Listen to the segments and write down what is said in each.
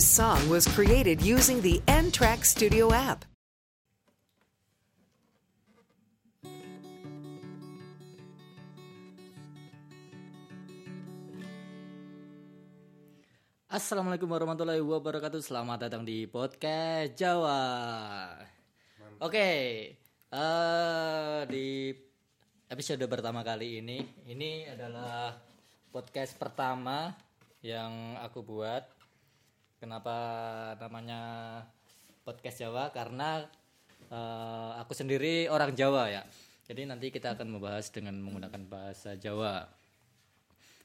This song was created using the N Track Studio app. Assalamualaikum warahmatullahi wabarakatuh. Selamat datang di podcast Jawa. Oke, eh di episode pertama kali ini, ini adalah podcast pertama yang aku buat. Kenapa namanya podcast Jawa? Karena eh, aku sendiri orang Jawa ya. Jadi nanti kita akan membahas dengan menggunakan bahasa Jawa.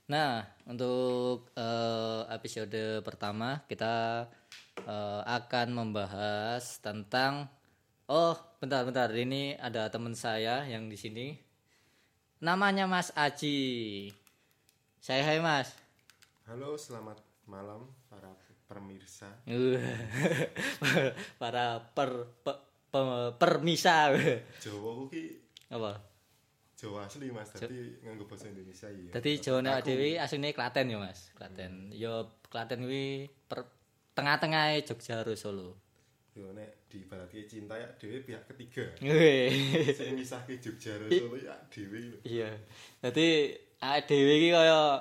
Nah, untuk eh, episode pertama kita eh, akan membahas tentang oh, bentar-bentar ini ada teman saya yang di sini. Namanya Mas Aji. Saya hai Mas. Halo, selamat malam para pemirsa. Para per, pe- pe- permisa. Jawa kuwi Apa? Jawa asli Mas, tapi nganggo bahasa Indonesia iya. Dadi Jawa dhewe asline Klaten ya Mas. Klaten. Yo Klaten kuwi per tengah-tengah Jogja karo Solo. Yo nek di ibaratke cinta ya dhewe pihak ketiga. Sing misahke Jogja karo Solo ya dhewe lho. Iya. Dadi awake dhewe iki kaya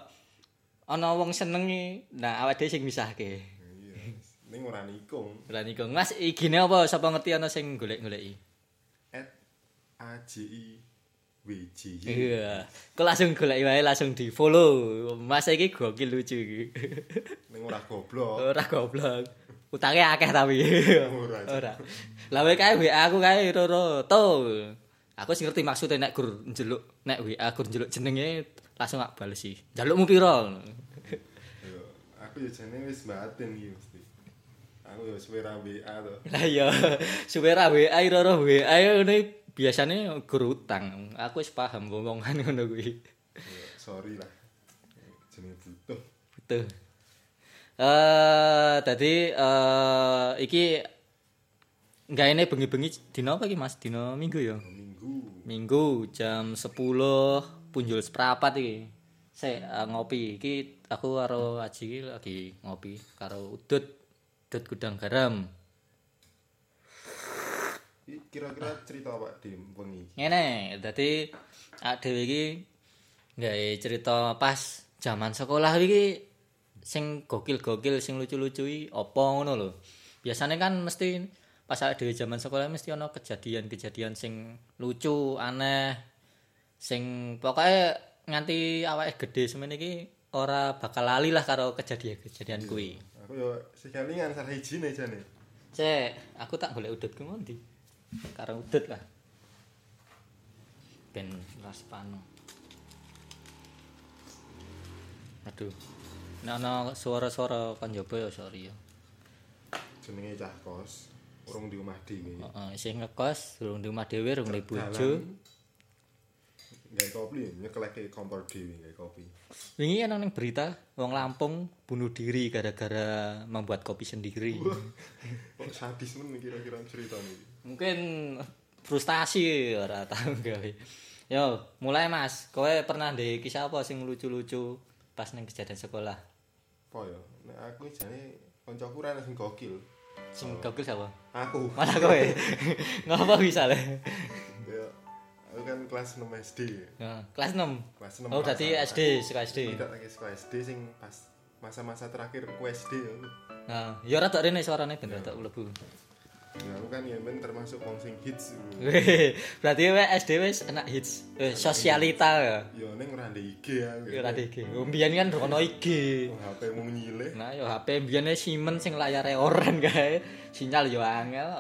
ana wong seneng iki, nah awake dhewe sing misahke. Ning ora nikung. Ora niku. Mas igine apa sapa ngerti ana sing golek-goleki? At AJI WJ. Iya. Kok langsung golek wae langsung di-follow. Mas iki gokil lucu iki. Ning ora goblok. Ora goblok. Utange akeh tapi. Ora. Ora. Lah wae kae WA aku kae roro to. Aku sing ngerti maksudnya nek gur njeluk nek WA gur njeluk jenenge langsung tak bales sih. Njalukmu piro? Aku yo jane wis batin iki. Aku yo suwe ra WA to. Lah iya, supaya WA roro WA ngene biasane gur utang. Aku wis paham ngomongan ngono kuwi. Yo, sorry lah. Jenenge butuh. Betul. Eh tadi eh iki enggak ini bengi-bengi dino apa iki Mas? Dino Minggu ya? Minggu. Minggu jam 10 punjul seprapat iki. Saya eh, ngopi iki aku karo Aji lagi ngopi karo Udut Udut Gudang Garam. Kira-kira cerita apa di wengi? Ngene, dadi awake dhewe iki gawe cerita pas zaman sekolah iki sing gokil-gokil sing lucu-lucu iki apa ngono lho. Biasanya kan mesti pas awake dhewe zaman sekolah mesti ana kejadian-kejadian sing lucu, aneh, sing pokoknya nganti awake gede semene iki ora bakal lali lah karo kejadian-kejadian kuwi. Aku yo sekalingan salah hijine jane. Cek, aku tak golek udut ke ngondi. Karo udut lah. Ben ras. Aduh. Nek ana suara-suara kan njaba ya sorry ya. Jenenge cah kos, urung di omah dhewe. Heeh, sing ngekos durung di omah dhewe rung di bojo. Gawe kopi, nyekeleke kompor dhewe gawe kopi. Wingi ana ning berita wong Lampung bunuh diri gara-gara membuat kopi sendiri. Kok sadis men kira-kira cerita niki. Mungkin frustasi ora tahu gawe. Yo, mulai Mas. Kowe pernah ndek kisah apa sing lucu-lucu pas ning kejadian sekolah? Apa ya? Nek aku jane kancaku ra sing gokil. Sing gokil sapa? Aku. Malah kowe. Ngapa bisa le? Ya, aku kan kelas 6 SD. Ya, kelas 6. Kelas 6. Oh, berarti SD, sekolah SD. Tidak lagi sekolah SD sing pas masa-masa terakhir ku SD ya. Nah, ya tok rene suarane ben tok mlebu. Ya aku kan ya men termasuk wong sing hits. Berarti we SD wis enak hits. Eh, sosialita ya. Ya ning ora ndek IG aku. Ya ora IG. Oh, Mbiyen kan ono IG. Oh, HP mu nyileh. Nah, yo HP mbiyen Siemens sing layare oren kae. Sinyal yo angel.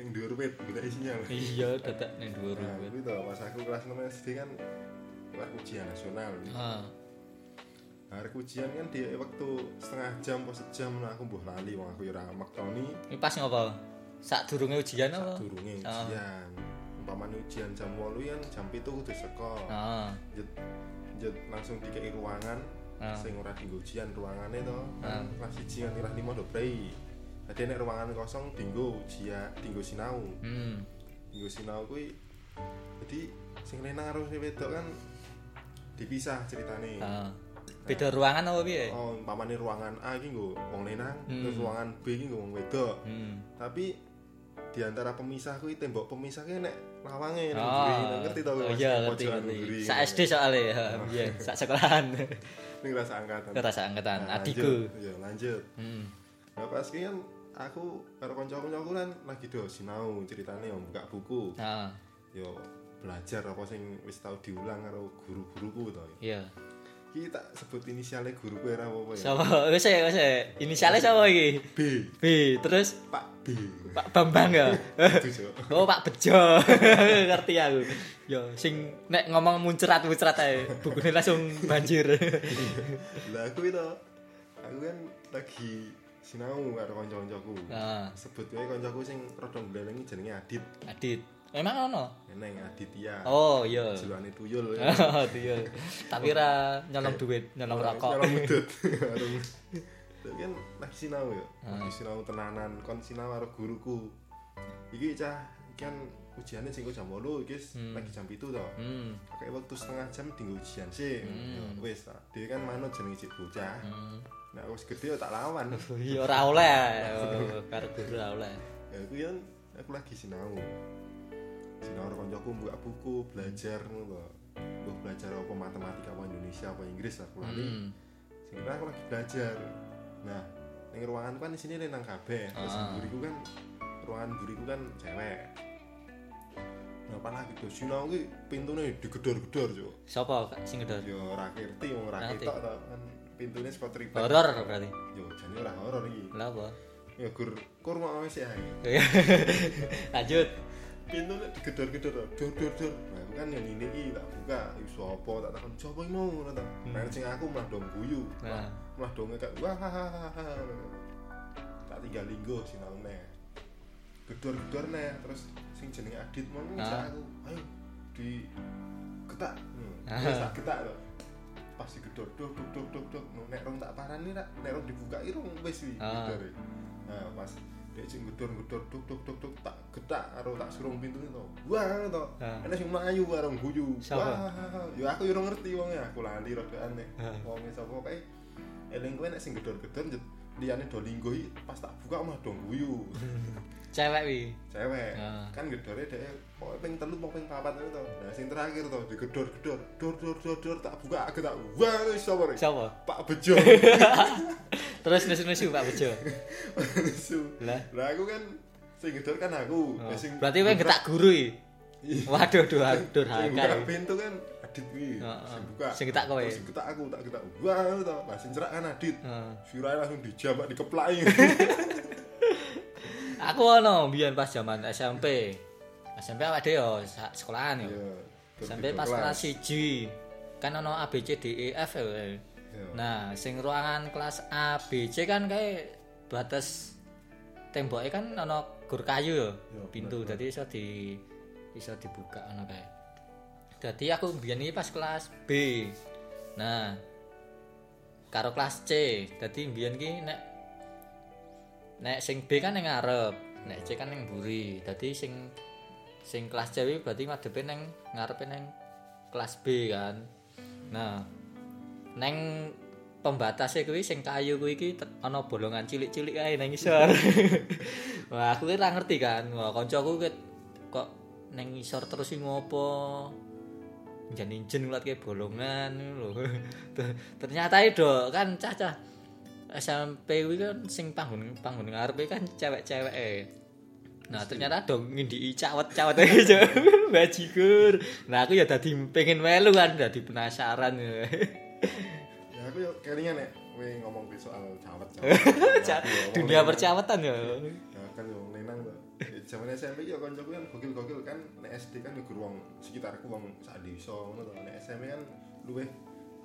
Ning dhuwur wit golek sinyal. Iya, dadak ning dhuwur. Nah, kuwi to pas aku kelas 6 SD kan kelas ujian nasional. Ah. Hari ujian kan di waktu setengah jam pas sejam nah aku mbuh lali wong aku ya ora maktoni Ini pas ngopo? Sak durunge ujian apa? durunge Ah. ujian. Umpamane ujian jam 8 kan jam 7 kudu sekolah. Ah. Jet langsung dikei ruangan Ah. sing ora dienggo ujian ruangane to. Ah. Kan kelas 1 nganti kelas 5 do prei. Dadi nek ruangan kosong dinggo ujian, dinggo sinau. Hmm. Dinggo sinau kuwi jadi sing lanang karo sing wedok kan dipisah ceritane. Ah. Beda ruangan apa piye? Oh, umpamane ruangan A iki nggo wong lanang, Hmm. terus ruangan B iki nggo wong wedok. Hmm. Tapi di antara pemisah kuwi tembok pemisahnya nek lawange nang Oh, mburi. ngerti to oh iya ngerti ngerti. Sak SD soalnya ya, iya, sak sekolahan. Ning rasa angkatan. Kerasa angkatan Nah, adikku. Iya, lanjut. Hmm. Nah, pas ki kan aku karo kanca-kancaku kan lagi do sinau ceritane yang buka buku. Nah, Yo belajar apa sing wis tau diulang karo guru-guruku to. iya. Iki tak sebut inisialnya guruku era apa ya? Sama, wis ya, wis ya. Inisialnya sama iki? B. B, terus Pak B. Pak Bambang ya. Oh, Pak Bejo. Ngerti aku. Yo, sing nek ngomong muncrat-muncrat ae, bukune langsung banjir. Lah aku itu aku kan lagi sinau karo kanca-kancaku. Nah, Sebut wae kancaku sing rada glenengi jenenge Adit. Adit. Emang ono? Neneng Aditya. Oh, iya. Jelane tuyul. Oh, iya. Tapi ra nyolong duit, nyolong rokok. Nyolong mudut. Tapi kan lagi sinau ya. Lagi sinau tenanan kon sinau karo guruku. Iki cah kan ujiannya sing jam 8 iki wis Hmm. lagi jam 7 to. Hmm. Kayak waktu setengah jam tinggal ujian sih. Ya, Hmm. Wis ta. Dia kan manut jenenge cik bocah. Hmm. Nah, wis gede ya tak lawan. Iya ora oleh. Oh, Karo guru ora oleh. ya aku kan aku lagi sinau sinau karo kancaku buka buku belajar ngono Mbah belajar apa matematika apa Indonesia apa Inggris aku lali Hmm. sing aku lagi belajar nah ning ruangan kan di sini nang kabeh terus Ah. buriku kan ruangan buriku kan cewek nah apa lagi tuh sinau ki pintune digedor-gedor cuk Sopo sing ngedor? yo ora ngerti wong ora ketok to kan pintune saka tripek Horor berarti. yo jane ora horor iki Lah apa? ya gur kur mau sih ae Lanjut. Pintu digedor-gedor dor dor dor nah kan yang ini iki tak buka. Iki sapa tak takon sapa iki mau ngono ta nah sing aku malah dong guyu. Nah. malah dong ngekak wah ha, ha, ha, ha. tak tinggal linggo sinau neh. Gedor-gedor neh. Terus sing jenenge Adit mau Ah. aku ayo di ketak hmm. Ah. wis tak ketak to. Pas digedor dok dok dok dok dok nek rong tak parani nek rong dibuka iki rong wis wi Ah. gedor nah pas dia sing gedor gedor dok dok dok dok tak getak karo tak surung pintu itu wah to. Ana sing mlayu karo guyu. Wah ya aku yo ngerti wong aku lali rada aneh wong sapa kae eling kowe nek sing gedor-gedor liyane do linggo pas tak buka malah do guyu. Cewek wi. cewek. Kan gedore dhek pokoke ping telu mau ping papat itu to. Nah sing terakhir to digedor-gedor dor dor dor dor tak buka aku tak wah sapa Sopo? Pak Bejo Terus nesu-nesu Pak Bejo. Nesu. Lah. lah aku kan sing gedor kan aku Oh. Ya, sing Berarti kowe buka- getak guru iki. Iya. Waduh, sing durhaka. buka pintu kan Adit kuwi Heeh. sing buka Sing getak kowe. Sing getak aku tak getak wah to lah sing cerak kan Adit Heeh. Sirai langsung dijambak dikeplaki Aku ono biyen pas zaman SMP. SMP awake dhewe yo sekolahan yo. Iya. Sampai pas kelas 1 kan ono A B C D E F ya. Iya. Nah, sing ruangan kelas A B C kan kayak batas temboknya kan ono gur kayu ya, Iya, pintu jadi iso di iso dibuka kayak. Jadi aku biyen iki pas kelas B. Nah, karo kelas C. Jadi biyen ki nek nek sing B kan yang ngarep, nek C kan yang buri. Jadi sing sing kelas C iki berarti ngadepe neng ngarepe neng kelas B kan. Nah, neng pembatasnya kuwi sing kayu kuwi iki ana bolongan cilik-cilik kae nang isor. Wah, aku ora ngerti kan. Wah, kancaku kok nang isor terus ngopo? Jan injen ngeliat kayak bolongan lho. Ternyata itu kan cah-cah SMP kuwi kan sing panggon panggon ngarepe kan cewek-cewek Nah, ternyata dong ngindiki cawet-cawet aja bajigur. Nah, aku ya dadi pengen melu kan, dadi penasaran. Ya aku yo kelingan nek kowe ngomong ke soal cawet. Ca- Dunia percawetan ya. Ya kan yo nenang to. Ya, Zaman SMP yo kancaku kan gokil-gokil kan nek SD kan yo guru wong sekitarku wong sak desa ngono to. Nek SMP kan luweh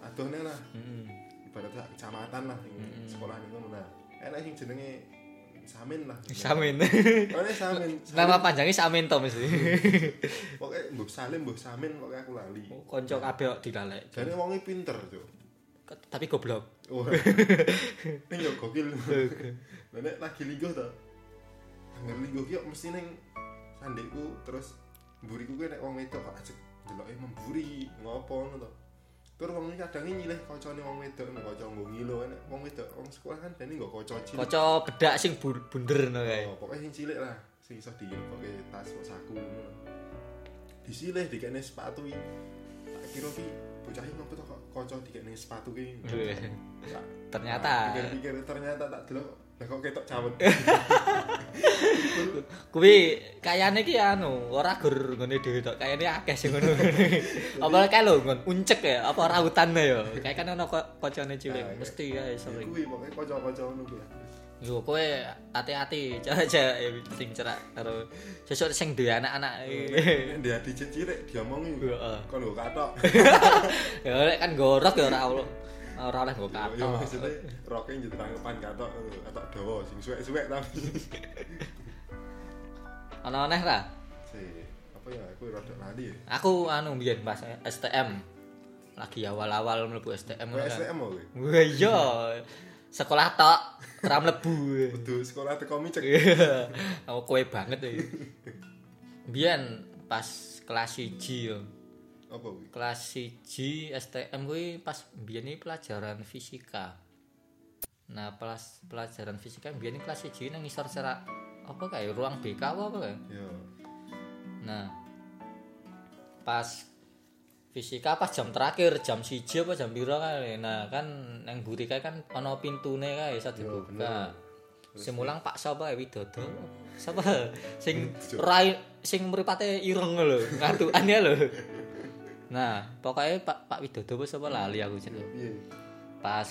adohne lah. Hmm. Ibarat sak kecamatan lah ing sekolah ngono nah. Enak sing jenenge Samin lah. Samin. Oh, ini Samin. Nama panjangnya Samin to mesti. Pokoknya Mbah Salim, Mbah Samin pokoknya aku lali. Konco kabeh kok dilalek. Jadi wongnya pinter tuh. Tapi goblok. Oh. Ini yo gokil. Lah nek lagi linggo to. Angger linggo ki mesti ning sandekku terus mburiku ki nek wong wedok kok ajek deloke memburi ngopo ngono to. Tur wong iki kadang nyilih kancane wong wedok nek kanca nggo ngilo nek wong wedok wong sekolah kan dene nggo kanca cilik Kaca bedak sing bu- bunder ngono kae. Oh, pokoknya sing cilik lah, sing iso dipakai tas kok saku ngono. Disilih dikene sepatu iki. Tak kira ki bocah iki ngopo kok kanca dikene sepatu ki. Ternyata. Pikir-pikir ternyata tak delok lah kok ketok cawet. Kuwi kayane ki anu, ora gur ngene dhewe tok, kayane akeh sing ngono. apa kae lho ngon uncek ya, apa rautannya ya. Kayak kan ono ko- kocone cilik, Nah, mesti ya sering. Kuwi pokoknya kanca-kanca ngono kuwi. Yo kowe hati-hati, aja sing cerak karo sesuk sing duwe anak-anak. Dia dicet cilik diomongi. Kon nggo katok. Ya lek kan gorok ya ora ora oleh nggo Ya katok. maksudnya roke njut tangkepan katok, katok dawa sing suwek-suwek tapi. Ana aneh ra? Si, apa ya aku rada lali ya. Aku anu mbiyen pas STM. Lagi awal-awal mlebu STM kan. STM kowe. Wah iya. Sekolah tok ora mlebu. Kudu sekolah teko micek. Iya. Aku kowe banget iki. Biyen pas kelas 1 yo. Apa kuwi? Kelas 1 STM kuwi pas biyen iki pelajaran fisika. Nah, pas pelajaran fisika biyen kelas 1 nang ngisor serak apa kayak ruang BK apa apa. Yo. Nah, pas fisika pas jam terakhir jam siji apa jam piro kae. Nah, kan nang mburi kae kan ana pintune kae iso Yo, dibuka. bener. Sing mulang Pak sapa kae Widodo. Sapa sing rai sing mripate ireng lho, ngantukan ya lho. Nah, pokoknya Pak Pak Widodo apa sapa lali aku jenenge. Piye? Pas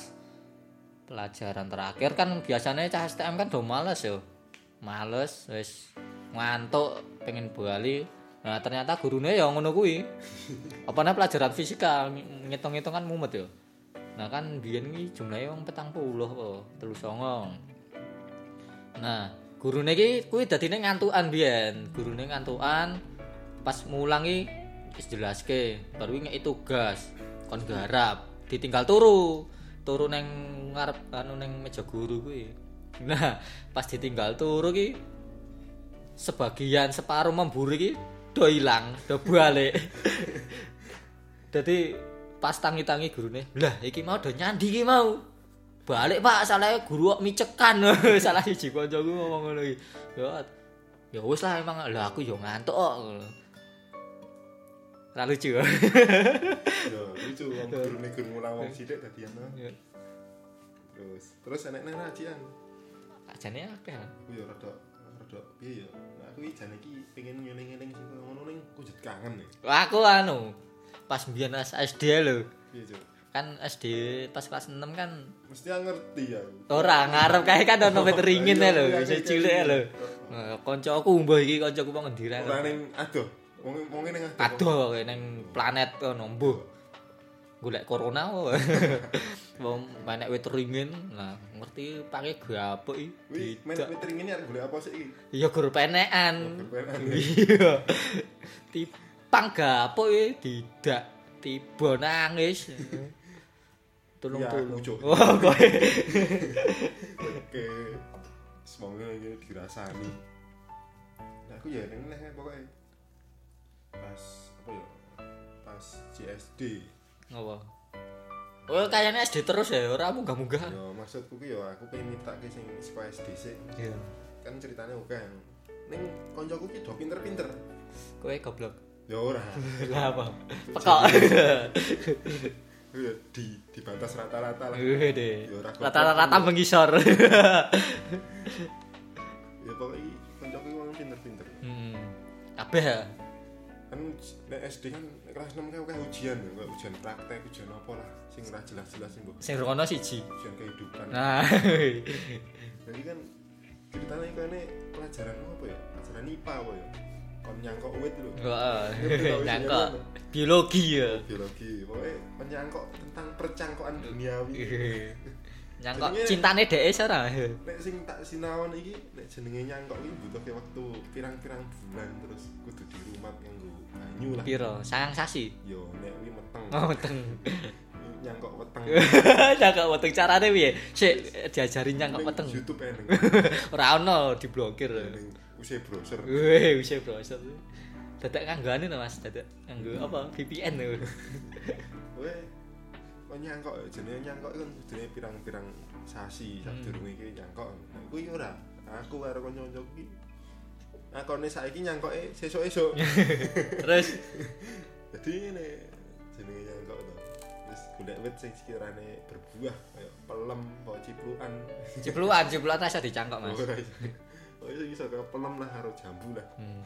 pelajaran terakhir kan biasanya cah STM kan do males yo. Males wis ngantuk pengen bali. Nah, ternyata gurune ya ngono kuwi. Apane pelajaran fisika ng- ngitung-ngitung kan mumet yo. Nah, kan biyen iki jumlahe wong 40 apa 39. Nah, gurune iki kuwi dadine ngantukan biyen. Gurune ngantukan pas mulang iki wis jelaske, baru ngeki tugas kon garap, ditinggal turu. Turu neng ngarep anu neng meja guru kuwi. Nah, pas ditinggal turu ki sebagian separuh memburi ki do ilang, do balik. Dadi pas tangi-tangi gurune, "Lah, iki mau do nyandi ki mau." Balik Pak, salah guru kok micekan. salah siji kancaku ngomong ngono iki. Ya ya wis lah emang lah aku yo ngantuk. Ra lucu. Yo, lucu wong gurune gur mulang wong sithik dadi ana. Terus terus enek nang rajian. Ajane akeh. Aku yo rada rada piye yo. Nah, aku iki jane iki pengen ngeling-eling sing ngono ning kujut kangen. Wah, Aku anu pas mbiyen SD lho. Piye, Cuk? Kan SD pas kelas 6 kan Mesti ngerti ya. ora ngarep kae kan ono meter ringin lho, isih cilik lho. Kancaku mbah iki kancaku ngendi Ora ning adoh. wong ning adoh ning planet oh, nombo. Golek corona oh. wong menek wit ringin. Nah ngerti pake gapek iki? Menek wit ringin arek golek apa sih iki? Ya gur penekan. Iya. Tipang gapek iki? Didak tiba nangis. Tolong tolong oh oke. Semoga dirasani. Aku ya ning pokoknya. Pas apa ya? Pas CSD. Apa? Oh, kayaknya SD terus ya, ora munggah-munggah. Ya maksudku ki ya aku pengen minta ke sing sekolah SD sih. Iya. Kan ceritanya oke yang Ning koncoku ki do pinter-pinter. Kowe goblok. Ya ora. Lah apa? Pekok. Ya di di batas rata-rata lah. Ya, goblok. Rata-rata mengisor. Ya pokoknya koncoku wong pinter-pinter. Hmm. Kabeh ya. Kan nek SD kan kelas 6 kan ujian ya, ujian praktek, ujian apa lah, sing ora jelas-jelas sing mbok Sing rono siji. ujian kehidupan. Nah. Jadi kan ceritanya kene pelajaran apa ya? Pelajaran IPA apa ya? Kon nyangkok uwit lho. Tau nyangkok biologi ya. Biologi, pokoknya menyangkok tentang percangkokan duniawi. Nyangkok cintane dhek ora. Nek sing tak sinaon iki, nek jenenge nyangkok iki butuh ke waktu pirang-pirang bulan terus kudu di rumah nganggo banyu lah. Piro? Sayang sasi. Yo nek kuwi meteng. Oh, teng. Nyangkok weteng. Nyangkok weteng carane piye? Sik diajarin nyangkok weteng. YouTube eneng. Ora ono diblokir. Usia browser. Wih, wis browser. Dadak kanggane Mas, dadak nganggo apa? VPN lho. Kowe kok nyangkok ya, jenenge nyangkok kan jenenge pirang-pirang sasi sak Hmm. durunge iki nyangkok. Nah, kuwi ora. Aku karo kanca-kanca iki akone saiki nyangkoke sesuk-esuk. Terus Jadi ini jenenge nyangkok to. Wis golek wit sing sekirane berbuah kaya pelem, kaya ciplukan. cipluan, cipluan rasa dicangkok, Mas. Iso. Oh iya iso kaya pelem lah karo jambu lah. Hmm.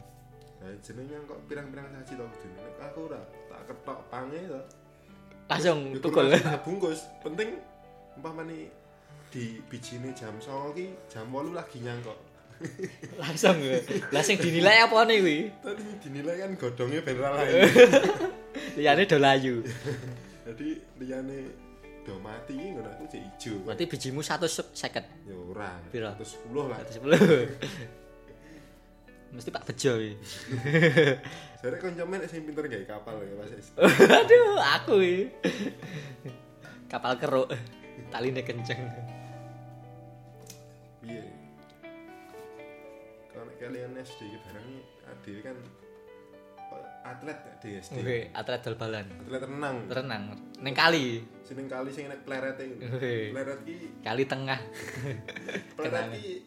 Nah, jenenge nyangkok pirang-pirang sasi to jenenge. Aku ora tak ketok pange to. Langsung Ya, tukul. tak bungkus. Penting umpamane di bijine jam 09.00 ki jam 8 lagi nyangkok. Langsung. Lah sing dinilai apa nih kuwi? Tadi dinilai kan godongnya ben ra lain. Liyane do layu. Jadi liyane do mati ngono aku cek ijo. Berarti bijimu 150. Ya ora. 110 lah. 110. Mesti Pak Bejo iki. Jare kancamen sing pinter gawe kapal ya Mas. Aduh, aku iki. Kapal keruk. Taline kenceng. Piye? Kalau kalian SD barang ade kan atlet ya di SD. Oke, atlet bal-balan. Atlet renang. Renang ning kali. Sing kali sing nek pleret iku. Oke. Pleret ki Kali tengah. pleret ki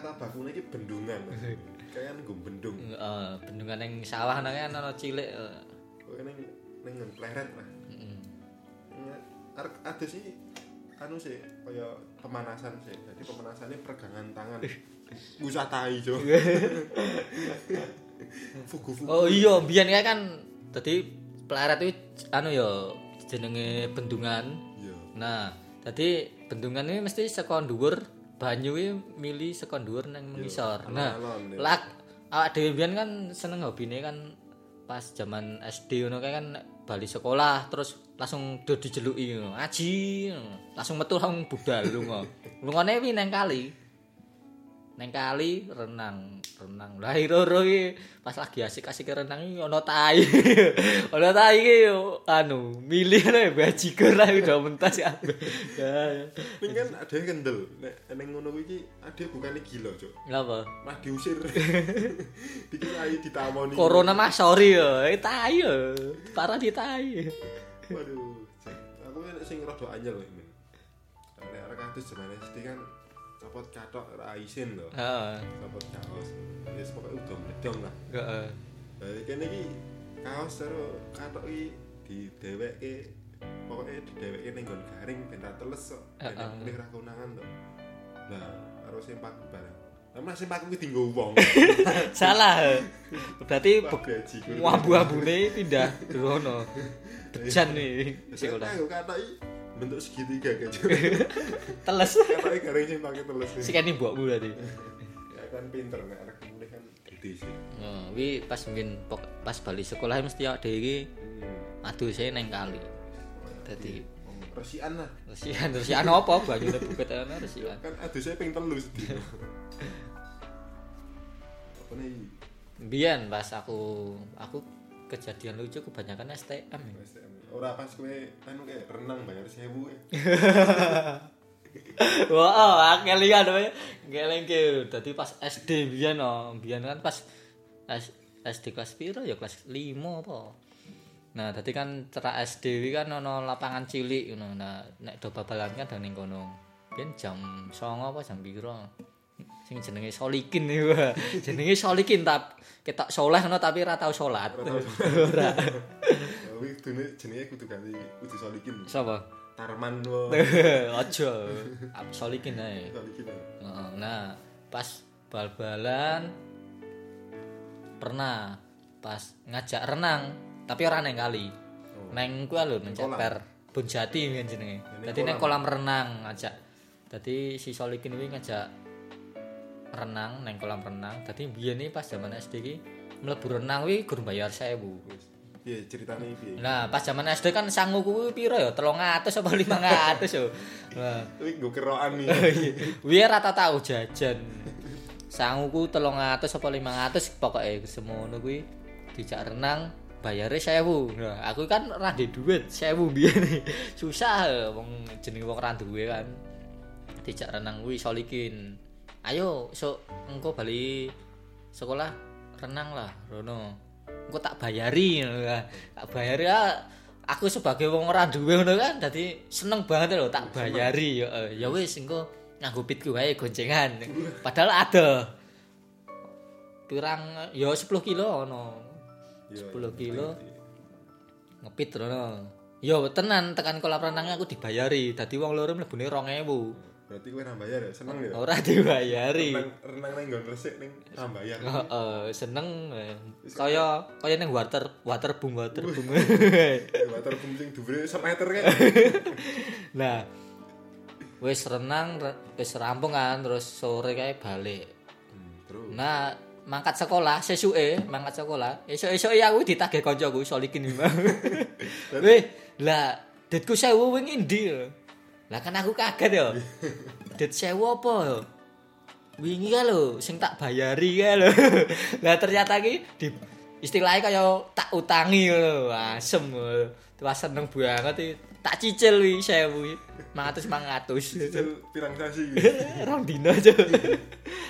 kata bakune ki bendungan. Kayak nggo bendung. Eh, bendungan ning sawah nang kan ana cilik. eh. Kowe ning ning pleret lah. Mm. Ya, arek ada sih anu sih kaya pemanasan sih. Jadi pemanasannya peregangan tangan. Usah tai, Jo. Fugu-fugu. Oh iya, biyen kae kan dadi pleret itu anu ya jenenge bendungan. Iya. Nah, dadi bendungan ini mesti saka dhuwur banyu iki mili saka dhuwur nang mengisor. Nah, lak awak dhewe biyen kan seneng hobine kan pas zaman SD ngono kae kan bali sekolah terus langsung do dijeluki ngono. Aji, langsung metu langsung budal lunga. Lungane wi nang kali. neng kali renang renang. Lah iro pas lagi asik asik renang ini ono tai. Ono tai ki anu milih lah baju kira udah mentas ya. Ini kan ada yang kendel. Neng ngono ono ki ada bukan ini gila cok apa? Mah diusir. Bikin ditamoni. Corona mah sorry yo. Eh, tai yo. Parah di tai. Waduh. Aku kan sing rada anjel ini Nah, rekan itu sebenarnya kan copot katok ora isin to. Heeh. Copot kaos. Wis pokoke udah mledong lah. Heeh. Lah kene iki kaos karo katok iki didewekke pokoke didewekke ning nggon garing ben ra teles kok. Ben mulih ra konangan to. Lah karo sempak bareng. Lah sempak kuwi dienggo wong. Salah. Berarti abu-abune pindah rono. Bejan Sekolah. sekolah. Aku katok iki bentuk segitiga kan. Teles. Katoke garing sempake teles. Si kan mbokmu berarti. Ya kan pinter nek arek mulih kan gede sih. Oh, wi pas mungkin pas bali sekolah mesti dhewe iki Hmm. aduh saya neng kali. Dadi Oh, Resian lah. resian resian apa banyune buket ana resian. Kan aduh saya ping telu sedina. Apa nih? Biyen pas aku aku kejadian lucu kebanyakan STM. STM. Ora pas kowe anu kayak renang bayar 1000 ya. Wah, oh, akeh liyan wae. Ngelengke dadi pas SD biyen no, biyen kan pas SD kelas piro ya kelas 5 apa. Nah, dadi kan cerak SD kan ana lapangan cilik ngono. Nah, nek do babalan kan ning kono. Biyen jam 09.00 apa jam piro? Sing jenenge Solikin iku. jenenge Solikin tap ketok soleh ngono tapi ora tau salat. Ora. Kuwi dene jenenge kudu ganti kudu solikin. Sapa? Tarman wo. Aja. Solikin ae. Solikin. Heeh, Nah, pas bal-balan pernah pas ngajak renang, tapi ora neng kali. Oh. Neng kuwi lho Kolam. ceper. Bonjati kan jenenge. Dadi neng kolam. renang ngajak. Dadi si Solikin kuwi ngajak renang neng kolam renang. Dadi biyen iki pas zaman SD iki mlebu renang kuwi gur bayar 1000. Wis. Piye ceritane piye? Nah, pas zaman SD kan sangu kuwi piro ya? 300 apa 500 yo. Nah, Kuwi nggo kerokan nih. Wiye rata tau jajan. Sanguku 300 apa 500 pokoke semono kuwi dijak renang bayare 1000. Nah, aku kan ndek duit 1000 biyen. Susah wong jeneng wong ora duwe kan. Dijak renang kuwi solikin. Ayo sok engko bali sekolah renang lah rono. Engko tak bayari ngono lah. Tak bayari ah, aku sebagai wong ora duwe ngono kan. Dadi seneng banget lho tak bayari ya ya wis engko nganggo pitku wae goncengan. Padahal ada. Pirang ya 10 kilo ono. Iya, 10 kilo. ngepit rono ya tenan tekan kolam renangnya aku dibayari. Dadi wong loro mlebune 2000 Berarti kowe ra bayar ya, seneng ya. ora dibayari Renang renang nang nggon resik ning ra bayar. Heeh, seneng eh. kaya kaya ning water water boom water boom Water boom sing dhuwure meter kan. Nah, wis renang, re- wis rampung kan, terus sore kae balik. Hmm, Terus Nah, mangkat sekolah, sesuke mangkat sekolah, esuk-esuk aku ditagih kancaku solikin iki. Weh, lah ditku 1000 wingi ndi? Lah kan aku kaget ya. Dit 1000 apa ya? Wingi kan lho sing tak bayari kan lho. Lah ternyata iki di istilahnya kaya tak utangi lho, asem. Wah seneng banget iki. Tak cicil wi 1000 wi. 500 500. cicil pirang sasi. Rong dino aja.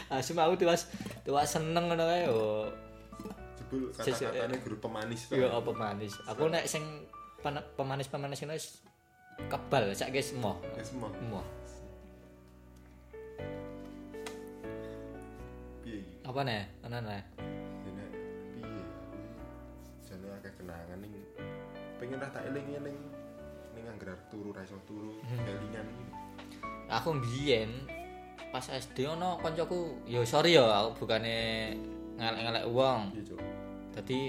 Asem aku tuwas tuwas seneng ngono kae yo. Jebul kata-katane guru pemanis to. Yo apa manis. Aku nek sing pemanis-pemanis ngono kebal emoh. Ya semua. Piye iki? Apa nih? Ana nih. Piye? Akeh kenangan ning pengen ra tak eling-eling ning anggar turu ra iso turu kelingan. Aku mbiyen pas SD ono koncoku, yo sorry yo aku bukane ngelek-ngelek wong. Piye, Cuk? Dadi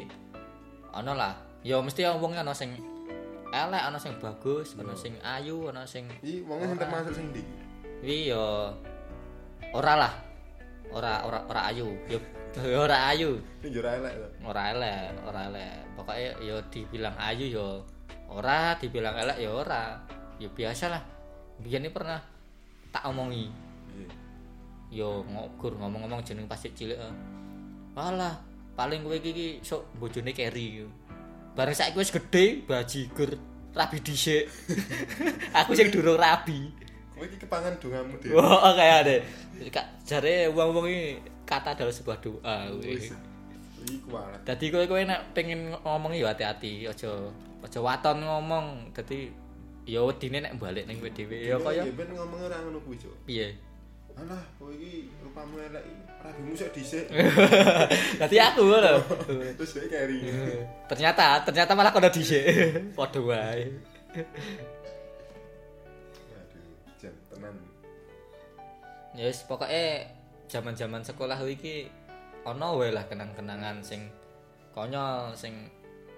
ono lah. Yo mesti wong ono sing elek, ono sing bagus, ono sing ayu, ono sing Iki wonge sing termasuk sing ndi? Wi yo ora lah. Ora ora ora ayu. Yo ora ayu. Yo ra elek. Ora elek, ora elek. Pokoke yo dibilang ayu yo ora, dibilang elek yo ora. Yo biasa lah. Biyen pernah tak omongi. Piye? Yo ngogur ngomong-ngomong jeneng pas cilik. Alah, paling kowe iki iki sok bojone keri. Bareng saiki wis gedhe, bajigur, rabi dhisik. Aku sing durung rabi. Kowe iki kepangan dongamu dhewe. Wah, kayak ada. Kak jare wong-wong iki kata adalah sebuah doa. Dadi kowe kowe nek pengen ngomong ya hati-hati, aja aja waton ngomong. Dadi ya wedine nek balik ning kowe dhewe ya kaya ben ngomong ora ngono kuwi, Cuk. piye. Alah, kowe iki rupamu elek. Rabimu sik dhisik. Dadi aku lho. Terus dhek keri. ternyata ternyata malah kono dhisik. Padha wae. Aduh, jan tenan. Ya wis pokoke zaman-zaman sekolah iki ana wae lah kenang-kenangan sing konyol sing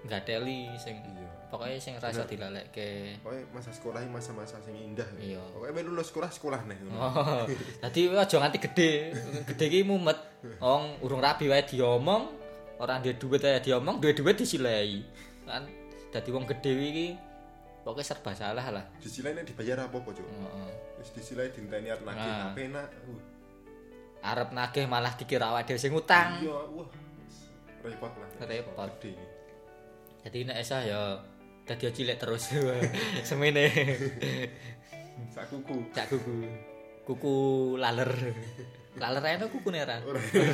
ngateli sing Iya. pokoknya sing rasa dilalekke. Pokoknya masa sekolah masa-masa sing indah. Iya. Pokoknya ben lulus sekolah sekolah nih. Oh, dadi aja nganti gede. Gede iki mumet. Wong urung rabi wae diomong, ora duwe duit ae diomong, duwe duit disilei. Kan dadi wong gede iki pokoknya serba salah lah. Disilai nek dibayar apa apa, Cuk? Heeh. Wis disilai dinteni arep nagih Nah. HP nak. Uh, Arep nagih malah dikira awake dhewe sing utang. Iya, wah. Repot lah. Repot. Gede. Jadi nek esah ya dadi cilik terus. Semene. Sak kuku. Cak kuku. Kuku laler. Laler enak kuku. Ora.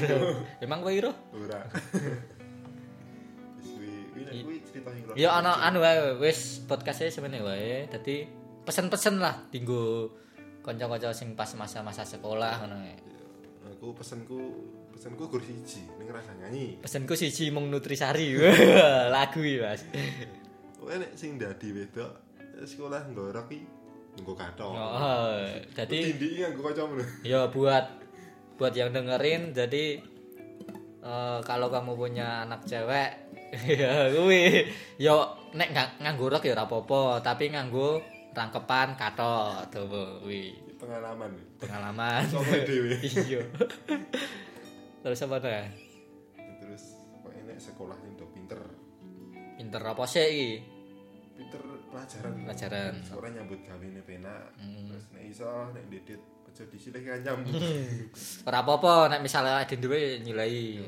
Emang kowe iro? Ora. Ya ana anu wae wis podcast-e semene wae. Dadi pesen-pesen lah dinggo kanca-kanca sing pas masa-masa sekolah ngono. Wae. Aku pesenku pesenku gur siji ning rasa nyanyi. Pesenku siji mung Nutrisari. Lagu iki, Mas. Kowe nek sing dadi wedok sekolah ngorok iki nggo kathok. Oh, jadi Tindiki nganggo kancamu lho. ya buat buat yang dengerin jadi eh, kalau kamu punya anak cewek ya kuwi ya nek nggak nganggo rok ya ora apa-apa tapi nganggo rangkepan katok tuh kuwi Iki pengalaman. pengalaman Sopo dhewe. iya terus apa dah Terus kok enek sekolah sing do pinter. pinter apa sih iki Pinter pelajaran. Pelajaran. Sekolah nyambut gawene penak. Hmm. Terus nek iso nek didit aja disilih kancam. ora apa-apa nek misalnya ada duwe nyilai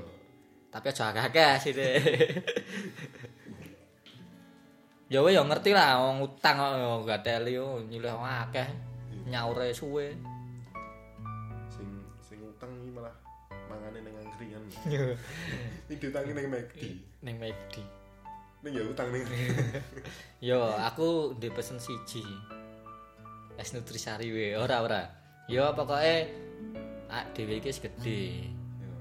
tapi aja akeh-akeh sih deh ya ya ngerti lah wong utang kok ya gak teli yo nyilih akeh nyaure suwe sing sing utang iki malah mangane ning angkringan. Iki diutangi ning McD. ning McD ning ya utang ning Yo, aku di pesen siji. Es nutrisari we, ora ora. Yo pokoknya ah dhewe iki. Yo,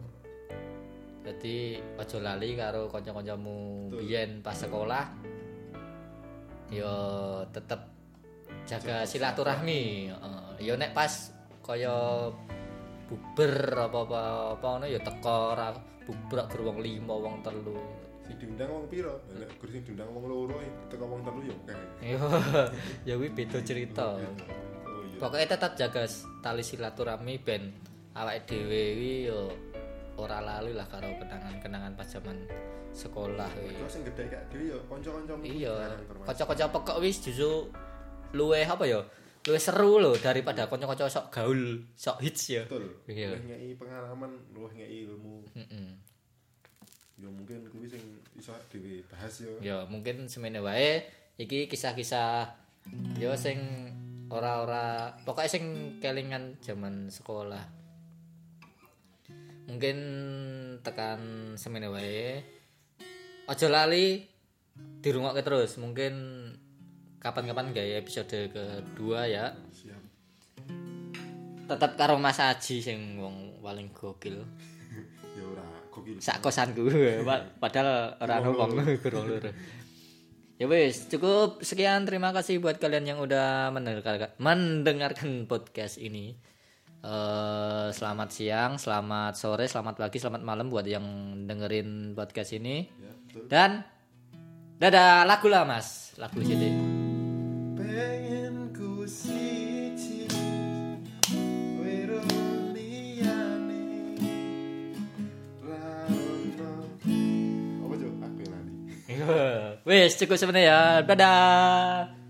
Jadi ojo lali karo kanca-kancamu biyen pas sekolah. Yo tetep jaga silaturahmi. Heeh. Yo nek pas kaya buber apa-apa apa ngono ya teko ora buber gur wong 5 wong telu. sing diundang wong piro nek gur sing diundang wong loro teko wong telu yo akeh Yo ya kuwi beda cerita. oh iya Pokoknya tetap jaga tali silaturahmi ben awake dhewe kuwi yo ora lali lah karo kenangan-kenangan pas zaman sekolah kuwi. terus sing gede kayak dhewe yo kanca-kancamu Iya, kanca-kanca pekok wis justru luweh apa ya? Luwih seru loh daripada kanca-kanca sok gaul, sok hits ya. betul Iya. luwih ngeki pengalaman luwih ngeki ilmu Heeh. yo mungkin kuwi sing iso dhewe bahas yo Ya mungkin semene wae iki kisah-kisah yo sing ora-ora pokoknya sing kelingan zaman sekolah. Mungkin tekan semene wae. Aja lali dirungokke terus. Mungkin kapan-kapan gawe episode kedua ya. siap. Tetap karo Mas Aji sing wong paling gokil. ya ora gokil. Sak kosanku. Pa- padahal ora ono wong loro ya wis cukup sekian. Terima kasih buat kalian yang udah mendengarkan mendengarkan podcast ini. Eh selamat siang selamat sore selamat pagi selamat malam buat yang dengerin podcast ini. Ya betul. Dan dadah lagu lah mas. Lagu sini pengen ku siji wiro liyane. Ra ono apa jo? Aku yang nanti wis cukup sebenarnya. Ya dadah